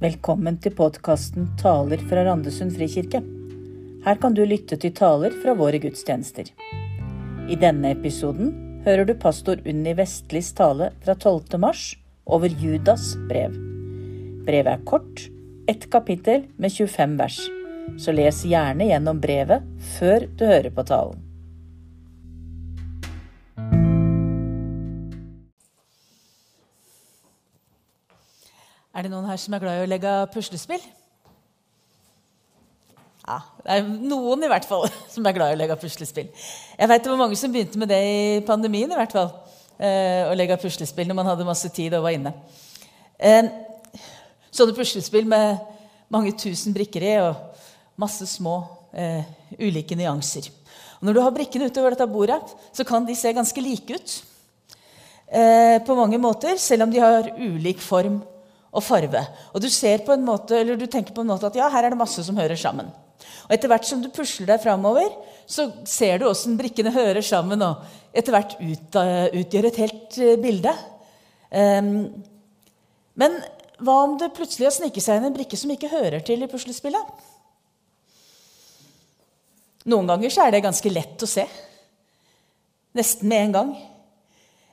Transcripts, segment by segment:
Velkommen til podkasten Taler fra Randesund frikirke. Her kan du lytte til taler fra våre gudstjenester. I denne episoden hører du pastor Unni Vestlis tale fra 12. mars over Judas brev. Brevet er kort, ett kapittel med 25 vers, så les gjerne gjennom brevet før du hører på talen. Er det noen her som er glad i å legge puslespill? Ja, det er noen i hvert fall som er glad i å legge puslespill. Jeg vet det var mange som begynte med det i pandemien. i hvert fall, eh, Å legge puslespill når man hadde masse tid og var inne. Eh, sånne puslespill med mange tusen brikker i og masse små eh, ulike nyanser. Og når du har brikkene utover dette bordet, så kan de se ganske like ut. Eh, på mange måter, selv om de har ulik form og farve. Og du, ser på en måte, eller du tenker på en måte at ja, her er det masse som hører sammen. Og Etter hvert som du pusler deg framover, så ser du åssen brikkene hører sammen og etter hvert ut, uh, utgjør et helt uh, bilde. Um, men hva om det plutselig har sniket seg inn en brikke som ikke hører til i puslespillet? Noen ganger så er det ganske lett å se. Nesten med en gang.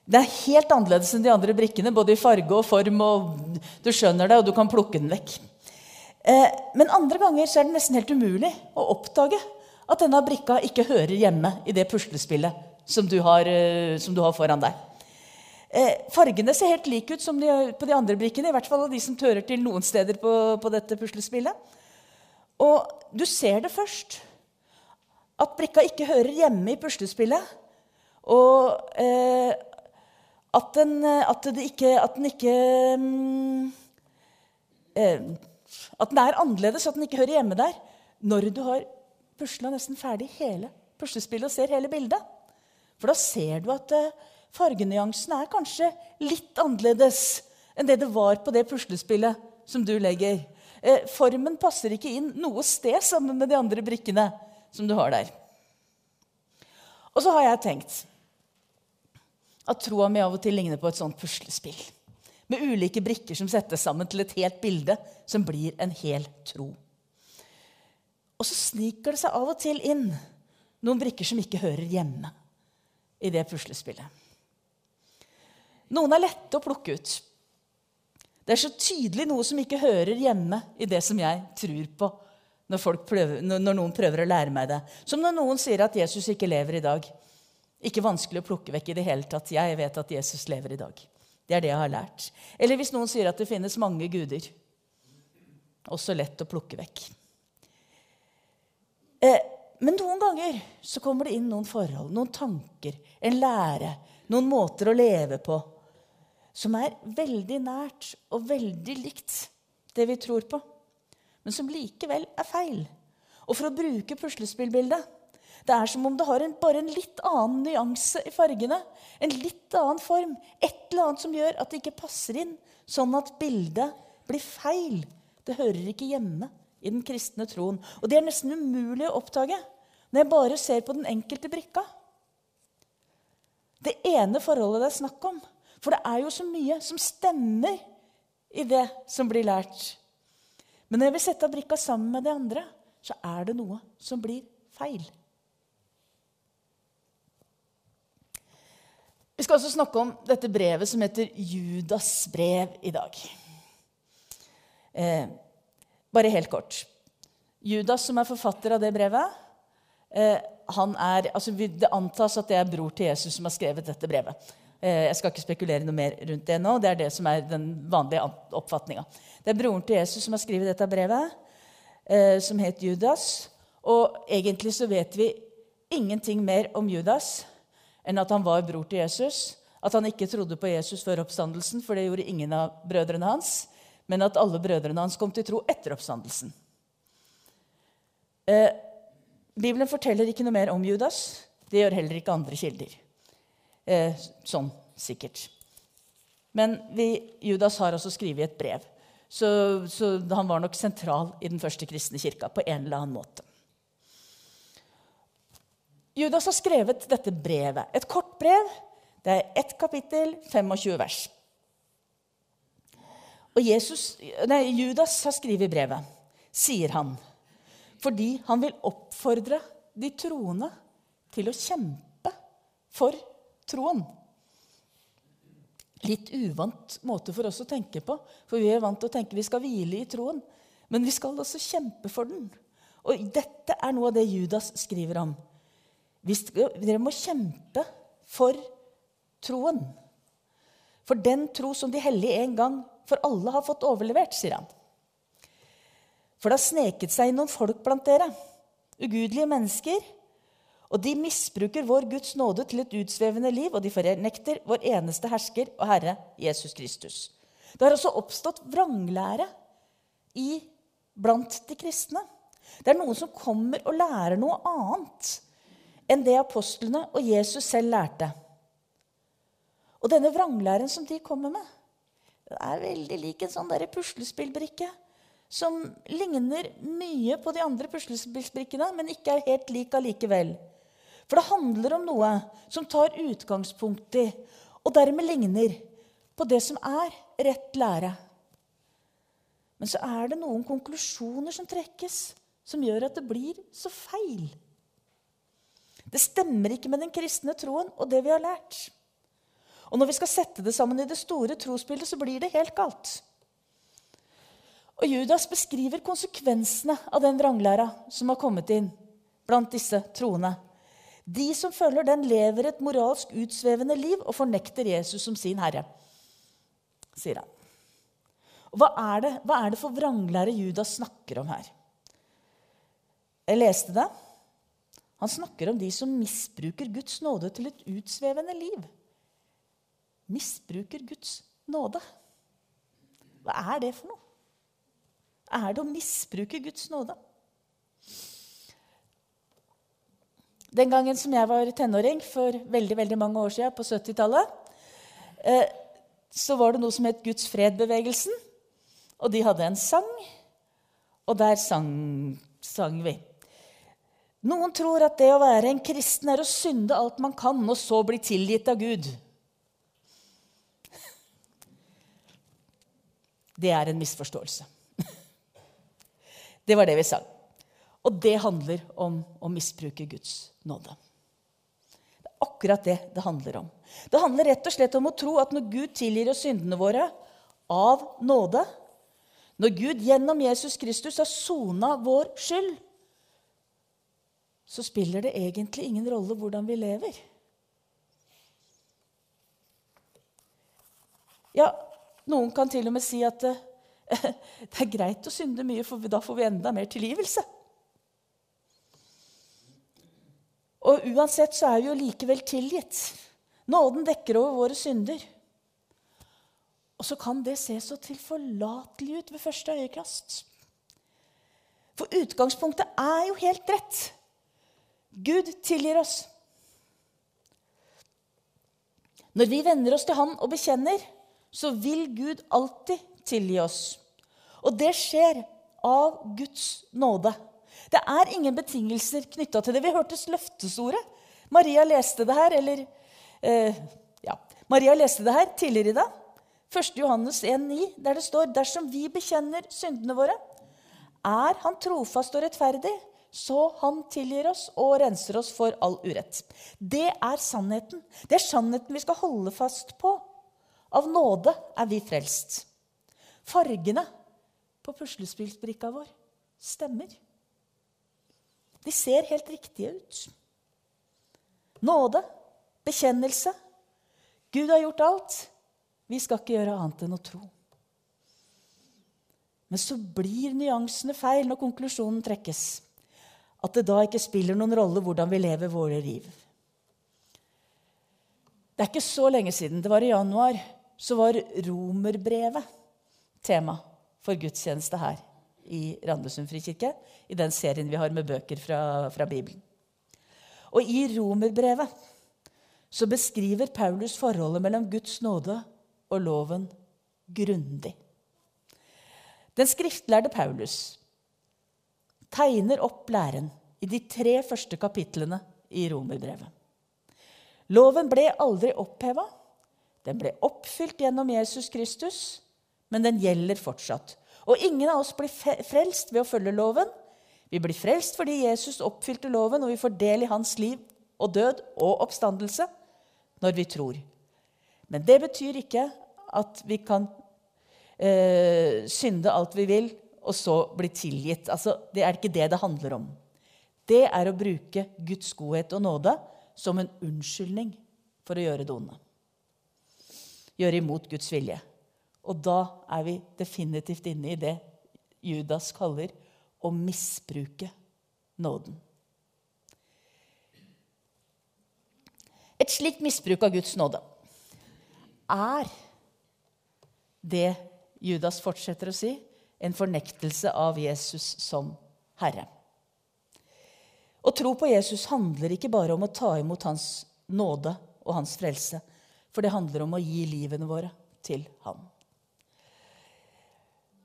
Det er helt annerledes enn de andre brikkene, både i farge og form. og Du skjønner det, og du kan plukke den vekk. Eh, men andre ganger så er det nesten helt umulig å oppdage at denne brikka ikke hører hjemme i det puslespillet som du har, eh, som du har foran deg. Eh, fargene ser helt like ut som de, på de andre brikkene, i hvert fall av de som tører til noen steder på, på dette puslespillet. Og du ser det først. At brikka ikke hører hjemme i puslespillet. Og at den, at, ikke, at den ikke um, eh, At den er annerledes, at den ikke hører hjemme der. Når du har pusla nesten ferdig hele puslespillet og ser hele bildet. For da ser du at uh, fargenyansen er kanskje litt annerledes enn det det var på det puslespillet som du legger. Eh, formen passer ikke inn noe sted sammen med de andre brikkene som du har der. Og så har jeg tenkt at troa mi av og til ligner på et sånt puslespill. Med ulike brikker som settes sammen til et helt bilde som blir en hel tro. Og så sniker det seg av og til inn noen brikker som ikke hører hjemme i det puslespillet. Noen er lette å plukke ut. Det er så tydelig noe som ikke hører hjemme i det som jeg tror på når, prøver, når noen prøver å lære meg det. Som når noen sier at Jesus ikke lever i dag. Ikke vanskelig å plukke vekk i det hele tatt. Jeg vet at Jesus lever i dag. Det er det jeg har lært. Eller hvis noen sier at det finnes mange guder. Også lett å plukke vekk. Eh, men noen ganger så kommer det inn noen forhold, noen tanker, en lære, noen måter å leve på som er veldig nært og veldig likt det vi tror på, men som likevel er feil. Og for å bruke puslespillbildet det er som om det har en, bare en litt annen nyanse i fargene. En litt annen form. Et eller annet som gjør at det ikke passer inn. Sånn at bildet blir feil. Det hører ikke hjemme i den kristne troen. Og det er nesten umulig å oppdage når jeg bare ser på den enkelte brikka. Det ene forholdet det er snakk om. For det er jo så mye som stemmer i det som blir lært. Men når jeg vil sette brikka sammen med de andre, så er det noe som blir feil. Vi skal også snakke om dette brevet som heter Judas brev i dag. Eh, bare helt kort. Judas, som er forfatter av det brevet, eh, er, altså Det antas at det er bror til Jesus som har skrevet dette brevet. Eh, jeg skal ikke spekulere noe mer rundt det nå. Det er det som er den vanlige oppfatninga. Det er broren til Jesus som har skrevet dette brevet, eh, som het Judas. Og egentlig så vet vi ingenting mer om Judas enn at han var bror til Jesus. At han ikke trodde på Jesus før oppstandelsen, for det gjorde ingen av brødrene hans. Men at alle brødrene hans kom til tro etter oppstandelsen. Eh, Bibelen forteller ikke noe mer om Judas. Det gjør heller ikke andre kilder. Eh, sånn sikkert. Men vi, Judas har også skrevet et brev. Så, så han var nok sentral i den første kristne kirka på en eller annen måte. Judas har skrevet dette brevet. Et kort brev. Det er ett kapittel, 25 vers. Og Jesus, nei, Judas har skrevet brevet, sier han, fordi han vil oppfordre de troende til å kjempe for troen. Litt uvant måte for oss å tenke på, for vi er vant til å tenke vi skal hvile i troen. Men vi skal også kjempe for den. Og dette er noe av det Judas skriver om. Dere må kjempe for troen. For den tro som de hellige en gang for alle har fått overlevert, sier han. For det har sneket seg noen folk blant dere, ugudelige mennesker, og de misbruker vår Guds nåde til et utsvevende liv, og de fornekter vår eneste hersker og Herre Jesus Kristus. Det har også oppstått vranglære i, blant de kristne. Det er noen som kommer og lærer noe annet enn det apostlene og Jesus selv lærte. Og denne vranglæren som de kommer med, er veldig lik en sånn puslespillbrikke som ligner mye på de andre puslespillbrikkene, men ikke er helt lik allikevel. For det handler om noe som tar utgangspunkt i, og dermed ligner, på det som er rett lære. Men så er det noen konklusjoner som trekkes, som gjør at det blir så feil. Det stemmer ikke med den kristne troen og det vi har lært. Og når vi skal sette det sammen i det store trosbildet, så blir det helt galt. Og Judas beskriver konsekvensene av den vranglæra som har kommet inn blant disse troende. De som følger den, lever et moralsk utsvevende liv og fornekter Jesus som sin herre, sier han. Og hva er det, hva er det for vranglære Judas snakker om her? Jeg leste det. Han snakker om de som misbruker Guds nåde til et utsvevende liv. Misbruker Guds nåde. Hva er det for noe? Er det å misbruke Guds nåde? Den gangen som jeg var tenåring, for veldig veldig mange år siden, på 70-tallet, eh, så var det noe som het Guds fred-bevegelsen. Og de hadde en sang, og der sang, sang vi. Noen tror at det å være en kristen er å synde alt man kan, og så bli tilgitt av Gud. Det er en misforståelse. Det var det vi sang. Og det handler om å misbruke Guds nåde. Det er akkurat det det handler om. Det handler rett og slett om å tro at når Gud tilgir oss syndene våre av nåde, når Gud gjennom Jesus Kristus har sona vår skyld, så spiller det egentlig ingen rolle hvordan vi lever. Ja, noen kan til og med si at eh, det er greit å synde mye, for da får vi enda mer tilgivelse. Og uansett så er vi jo likevel tilgitt. Nåden dekker over våre synder. Og så kan det se så tilforlatelig ut ved første øyekast. For utgangspunktet er jo helt rett. Gud tilgir oss. Når vi venner oss til Han og bekjenner, så vil Gud alltid tilgi oss. Og det skjer av Guds nåde. Det er ingen betingelser knytta til det. Vi hørtes løftesordet. Maria leste det her, eller eh, ja, Maria leste det her tidligere i dag. 1. Johannes 1,9, der det står dersom vi bekjenner syndene våre, er Han trofast og rettferdig, så Han tilgir oss og renser oss for all urett. Det er sannheten. Det er sannheten vi skal holde fast på. Av nåde er vi frelst. Fargene på puslespillsbrikka vår stemmer. De ser helt riktige ut. Nåde, bekjennelse. Gud har gjort alt. Vi skal ikke gjøre annet enn å tro. Men så blir nyansene feil når konklusjonen trekkes. At det da ikke spiller noen rolle hvordan vi lever våre liv. Det er ikke så lenge siden, det var i januar, så var romerbrevet tema for gudstjeneste her i Randesund frikirke. I den serien vi har med bøker fra, fra Bibelen. Og i romerbrevet så beskriver Paulus forholdet mellom Guds nåde og loven grundig. Den skriftlærde Paulus tegner opp læren i de tre første kapitlene i romerbrevet. Loven ble aldri oppheva. Den ble oppfylt gjennom Jesus Kristus men den gjelder fortsatt. Og ingen av oss blir frelst ved å følge loven. Vi blir frelst fordi Jesus oppfylte loven, og vi får del i hans liv og død og oppstandelse når vi tror. Men det betyr ikke at vi kan eh, synde alt vi vil, og så bli tilgitt. Altså, det er ikke det det handler om. Det er å bruke Guds godhet og nåde som en unnskyldning for å gjøre det onde. Gjøre imot Guds vilje. Og da er vi definitivt inne i det Judas kaller å misbruke nåden. Et slikt misbruk av Guds nåde er det Judas fortsetter å si, en fornektelse av Jesus som Herre. Å tro på Jesus handler ikke bare om å ta imot Hans nåde og Hans frelse, for det handler om å gi livene våre til Ham.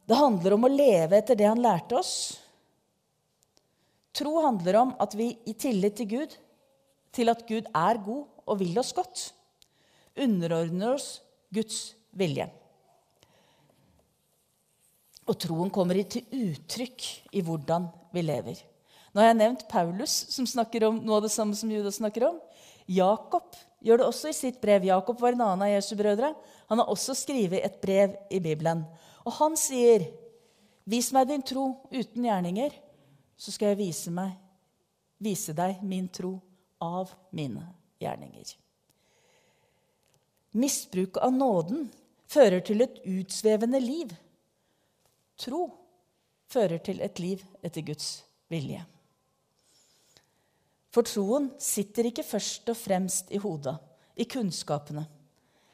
Det handler om å leve etter det Han lærte oss. Tro handler om at vi i tillit til Gud, til at Gud er god og vil oss godt, underordner oss Guds vilje. Og troen kommer til uttrykk i hvordan vi lever. Nå har jeg nevnt Paulus, som snakker om noe av det samme som Judas snakker om. Jakob gjør det også i sitt brev. Jakob var en annen av Jesu brødre. Han har også skrevet et brev i Bibelen. Og han sier, 'Vis meg din tro uten gjerninger, så skal jeg vise, meg, vise deg min tro av mine gjerninger'. Misbruk av nåden fører til et utsvevende liv. Tro fører til et liv etter Guds vilje. For troen sitter ikke først og fremst i hodet, i kunnskapene.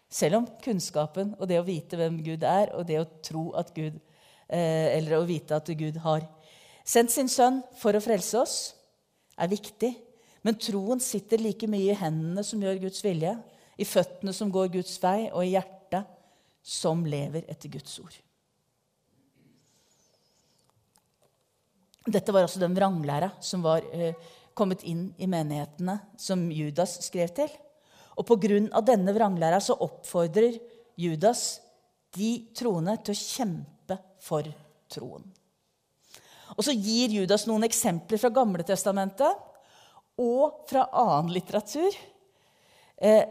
Selv om kunnskapen og det å vite hvem Gud er, og det å tro at Gud eh, Eller å vite at Gud har sendt sin sønn for å frelse oss, er viktig. Men troen sitter like mye i hendene som gjør Guds vilje, i føttene som går Guds vei, og i hjertet som lever etter Guds ord. Dette var altså den vranglæra som var eh, kommet inn i menighetene som Judas skrev til. Og pga. denne vranglæra så oppfordrer Judas de troende til å kjempe for troen. Og så gir Judas noen eksempler fra Gamle Testamentet og fra annen litteratur eh,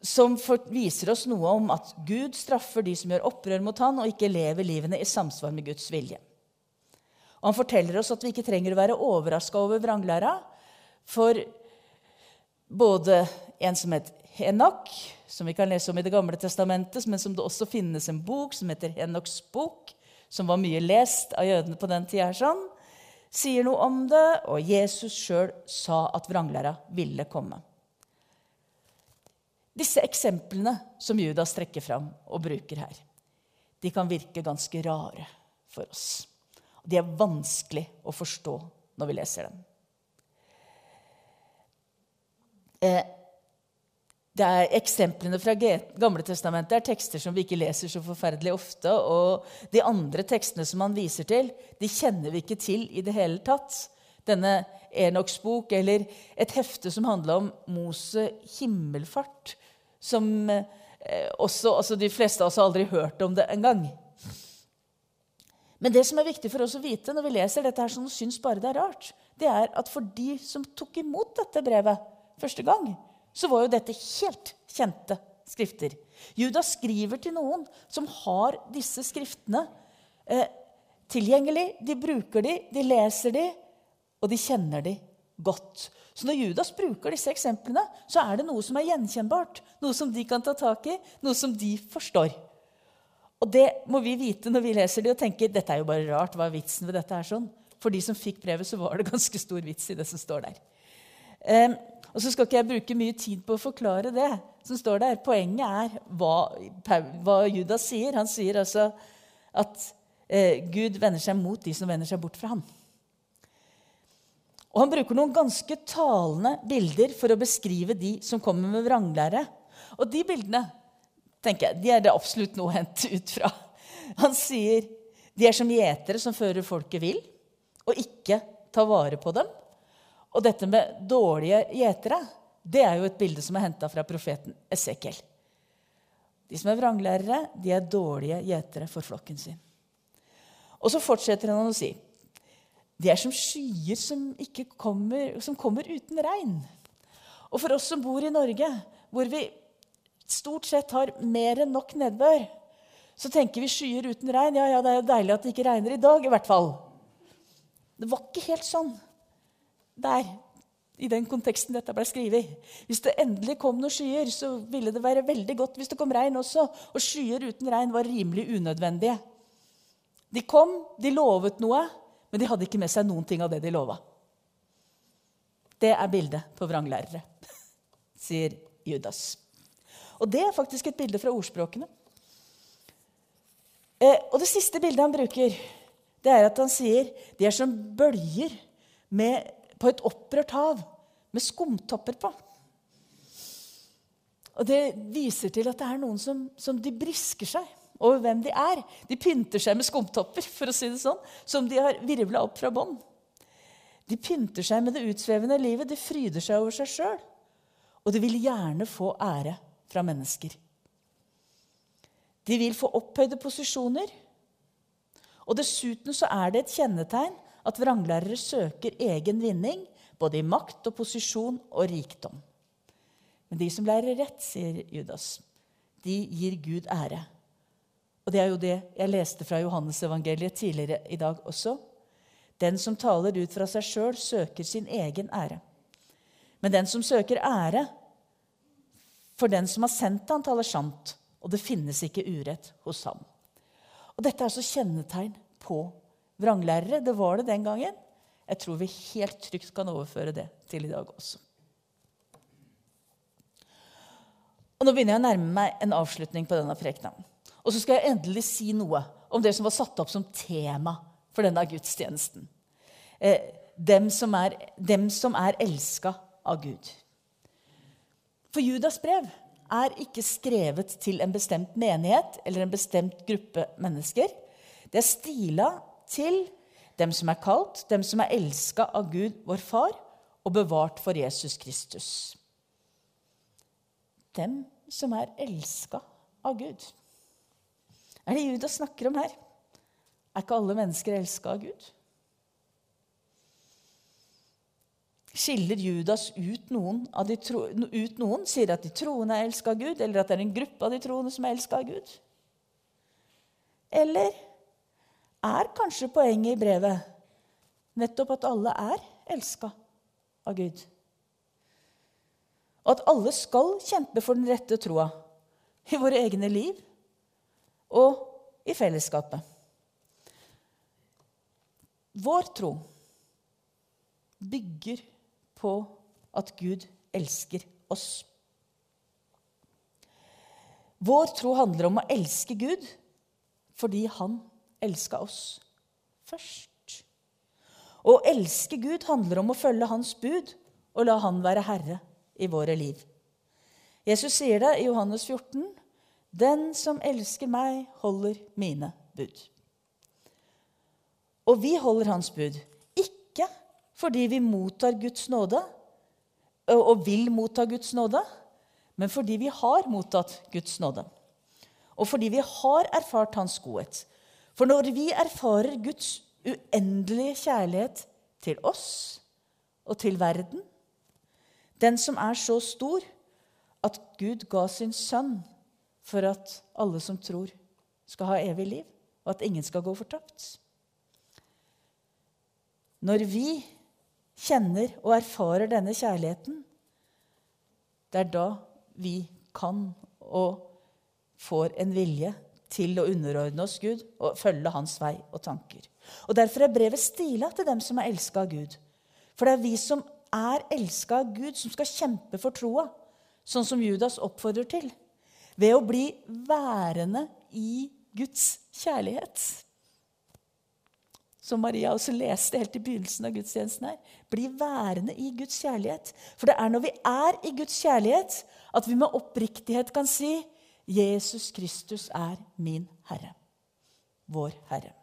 som viser oss noe om at Gud straffer de som gjør opprør mot han, og ikke lever livene i samsvar med Guds vilje. Og han forteller oss at vi ikke trenger å være overraska over vranglæra. For både en som het Henok, som vi kan lese om i Det gamle testamentet, men som det også finnes en bok som heter Henoks bok, som var mye lest av jødene på den tida, sånn, sier noe om det, og Jesus sjøl sa at vranglæra ville komme. Disse eksemplene som Judas trekker fram og bruker her, de kan virke ganske rare for oss. De er vanskelig å forstå når vi leser dem. Eh, det er Eksemplene fra Gamle testamentet er tekster som vi ikke leser så forferdelig ofte. Og de andre tekstene som han viser til, de kjenner vi ikke til i det hele tatt. Denne Enoks bok, eller et hefte som handla om Mose himmelfart, som eh, også, altså De fleste av oss har aldri hørt om det engang. Men det som er viktig for oss å vite når vi leser dette, her, som syns bare det er rart, det er at for de som tok imot dette brevet første gang, så var jo dette helt kjente skrifter. Judas skriver til noen som har disse skriftene eh, tilgjengelig. De bruker de, de leser de, og de kjenner de godt. Så når Judas bruker disse eksemplene, så er det noe som er gjenkjennbart. Noe som de kan ta tak i, noe som de forstår. Og det må vi vite når vi leser det og tenker dette er jo bare rart. hva er vitsen ved dette her sånn? For de som fikk brevet, så var det ganske stor vits i det som står der. Um, og så skal ikke jeg bruke mye tid på å forklare det som står der. Poenget er hva, hva Judas sier. Han sier altså at eh, Gud vender seg mot de som vender seg bort fra ham. Og Han bruker noen ganske talende bilder for å beskrive de som kommer med vranglære. Og de bildene tenker jeg, de er det absolutt noe å hente ut fra. Han sier de er som gjetere som fører folket vill, og ikke tar vare på dem. Og dette med dårlige gjetere det er jo et bilde som er henta fra profeten Esekiel. De som er vranglærere, de er dårlige gjetere for flokken sin. Og så fortsetter han å si de er som skyer som, kommer, som kommer uten regn. Og for oss som bor i Norge, hvor vi stort sett har mer enn nok nedbør, så tenker vi skyer uten regn. Ja, ja, det er jo deilig at det ikke regner i dag, i hvert fall. Det var ikke helt sånn der, i den konteksten dette ble skrevet. Hvis det endelig kom noen skyer, så ville det være veldig godt hvis det kom regn også. Og skyer uten regn var rimelig unødvendige. De kom, de lovet noe, men de hadde ikke med seg noen ting av det de lova. Det er bildet på vranglærere, sier Judas. Og det er faktisk et bilde fra ordspråkene. Eh, og det siste bildet han bruker, det er at han sier de er som bølger med, på et opprørt hav med skumtopper på. Og Det viser til at det er noen som, som de brisker seg over hvem de er. De pynter seg med skumtopper, for å si det sånn, som de har virvla opp fra bånn. De pynter seg med det utsvevende livet, de fryder seg over seg sjøl. Og de vil gjerne få ære fra mennesker. De vil få opphøyde posisjoner. Og dessuten så er det et kjennetegn at vranglærere søker egen vinning, både i makt og posisjon og rikdom. Men de som lærer rett, sier Judas, de gir Gud ære. Og det er jo det jeg leste fra Johannesevangeliet tidligere i dag også. Den som taler ut fra seg sjøl, søker sin egen ære. Men den som søker ære for den som har sendt han, taler sant, og det finnes ikke urett hos ham. Og Dette er altså kjennetegn på vranglærere. Det var det den gangen. Jeg tror vi helt trygt kan overføre det til i dag også. Og Nå begynner jeg å nærme meg en avslutning på denne prekenen. Og så skal jeg endelig si noe om det som var satt opp som tema for denne gudstjenesten. Eh, dem som er, dem som er elska av Gud. For Judas brev er ikke skrevet til en bestemt menighet eller en bestemt gruppe mennesker. Det er stila til dem som er kalt, dem som er elska av Gud, vår Far, og bevart for Jesus Kristus. Dem som er elska av Gud er det Judas snakker om her? Er ikke alle mennesker elska av Gud? Skiller Judas ut noen, tro, ut noen, Sier at de troende er elska av Gud, eller at det er en gruppe av de troende som er elska av Gud? Eller er kanskje poenget i brevet nettopp at alle er elska av Gud? Og at alle skal kjempe for den rette troa i våre egne liv og i fellesskapet. Vår tro bygger på at Gud elsker oss. Vår tro handler om å elske Gud fordi han elska oss først. Å elske Gud handler om å følge hans bud og la han være herre i våre liv. Jesus sier det i Johannes 14. Den som elsker meg, holder mine bud. Og vi holder hans bud, ikke fordi vi mottar Guds nåde og vil motta Guds nåde, men fordi vi har mottatt Guds nåde. Og fordi vi har erfart hans godhet. For når vi erfarer Guds uendelige kjærlighet til oss og til verden, den som er så stor at Gud ga sin sønn for at alle som tror, skal ha evig liv, og at ingen skal gå fortapt. Når vi kjenner og erfarer denne kjærligheten, det er da vi kan og får en vilje til å underordne oss Gud og følge hans vei og tanker. Og Derfor er brevet stila til dem som er elska av Gud. For det er vi som er elska av Gud, som skal kjempe for troa, sånn som Judas oppfordrer til ved å bli værende i Guds kjærlighet. Som Maria også leste helt i begynnelsen av gudstjenesten her. Bli værende i Guds kjærlighet. For det er når vi er i Guds kjærlighet, at vi med oppriktighet kan si Jesus Kristus er min Herre. Vår Herre.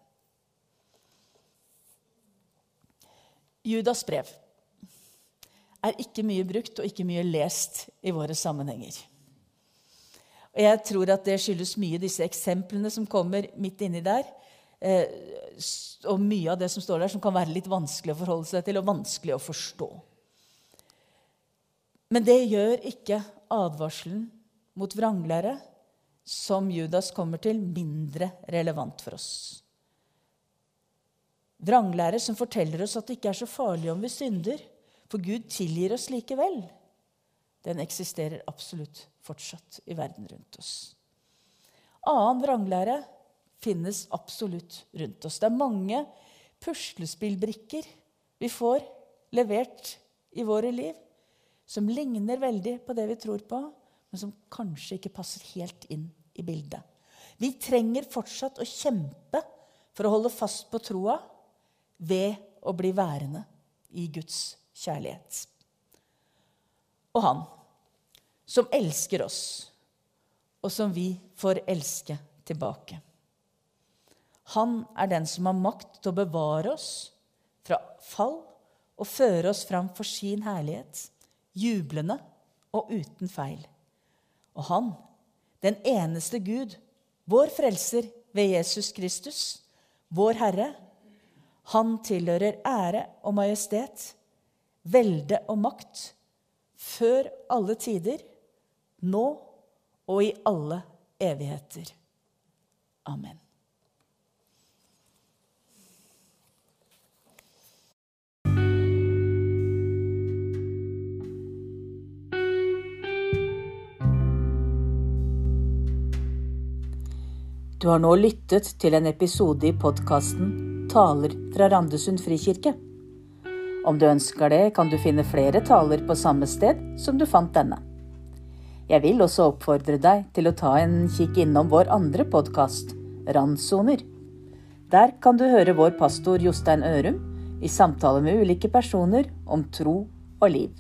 Judas brev er ikke mye brukt og ikke mye lest i våre sammenhenger. Og jeg tror at det skyldes mye disse eksemplene som kommer midt inni der. Eh, og mye av det som står der, som kan være litt vanskelig å forholde seg til og vanskelig å forstå. Men det gjør ikke advarselen mot vranglære, som Judas kommer til, mindre relevant for oss. Vranglære som forteller oss at det ikke er så farlig om vi synder, for Gud tilgir oss likevel, den eksisterer absolutt fortsatt i verden rundt oss. Annen vranglære finnes absolutt rundt oss. Det er mange puslespillbrikker vi får levert i våre liv, som ligner veldig på det vi tror på, men som kanskje ikke passer helt inn i bildet. Vi trenger fortsatt å kjempe for å holde fast på troa ved å bli værende i Guds kjærlighet. Og han som elsker oss, og som vi får elske tilbake. Han er den som har makt til å bevare oss fra fall og føre oss fram for sin herlighet, jublende og uten feil. Og han, den eneste Gud, vår frelser ved Jesus Kristus, vår Herre, han tilhører ære og majestet, velde og makt, før alle tider, nå og i alle evigheter. Amen. Du har nå lyttet til en episode i podkasten Taler fra Randesund frikirke. Om du ønsker det, kan du finne flere taler på samme sted som du fant denne. Jeg vil også oppfordre deg til å ta en kikk innom vår andre podkast, Randsoner. Der kan du høre vår pastor Jostein Ørum i samtale med ulike personer om tro og liv.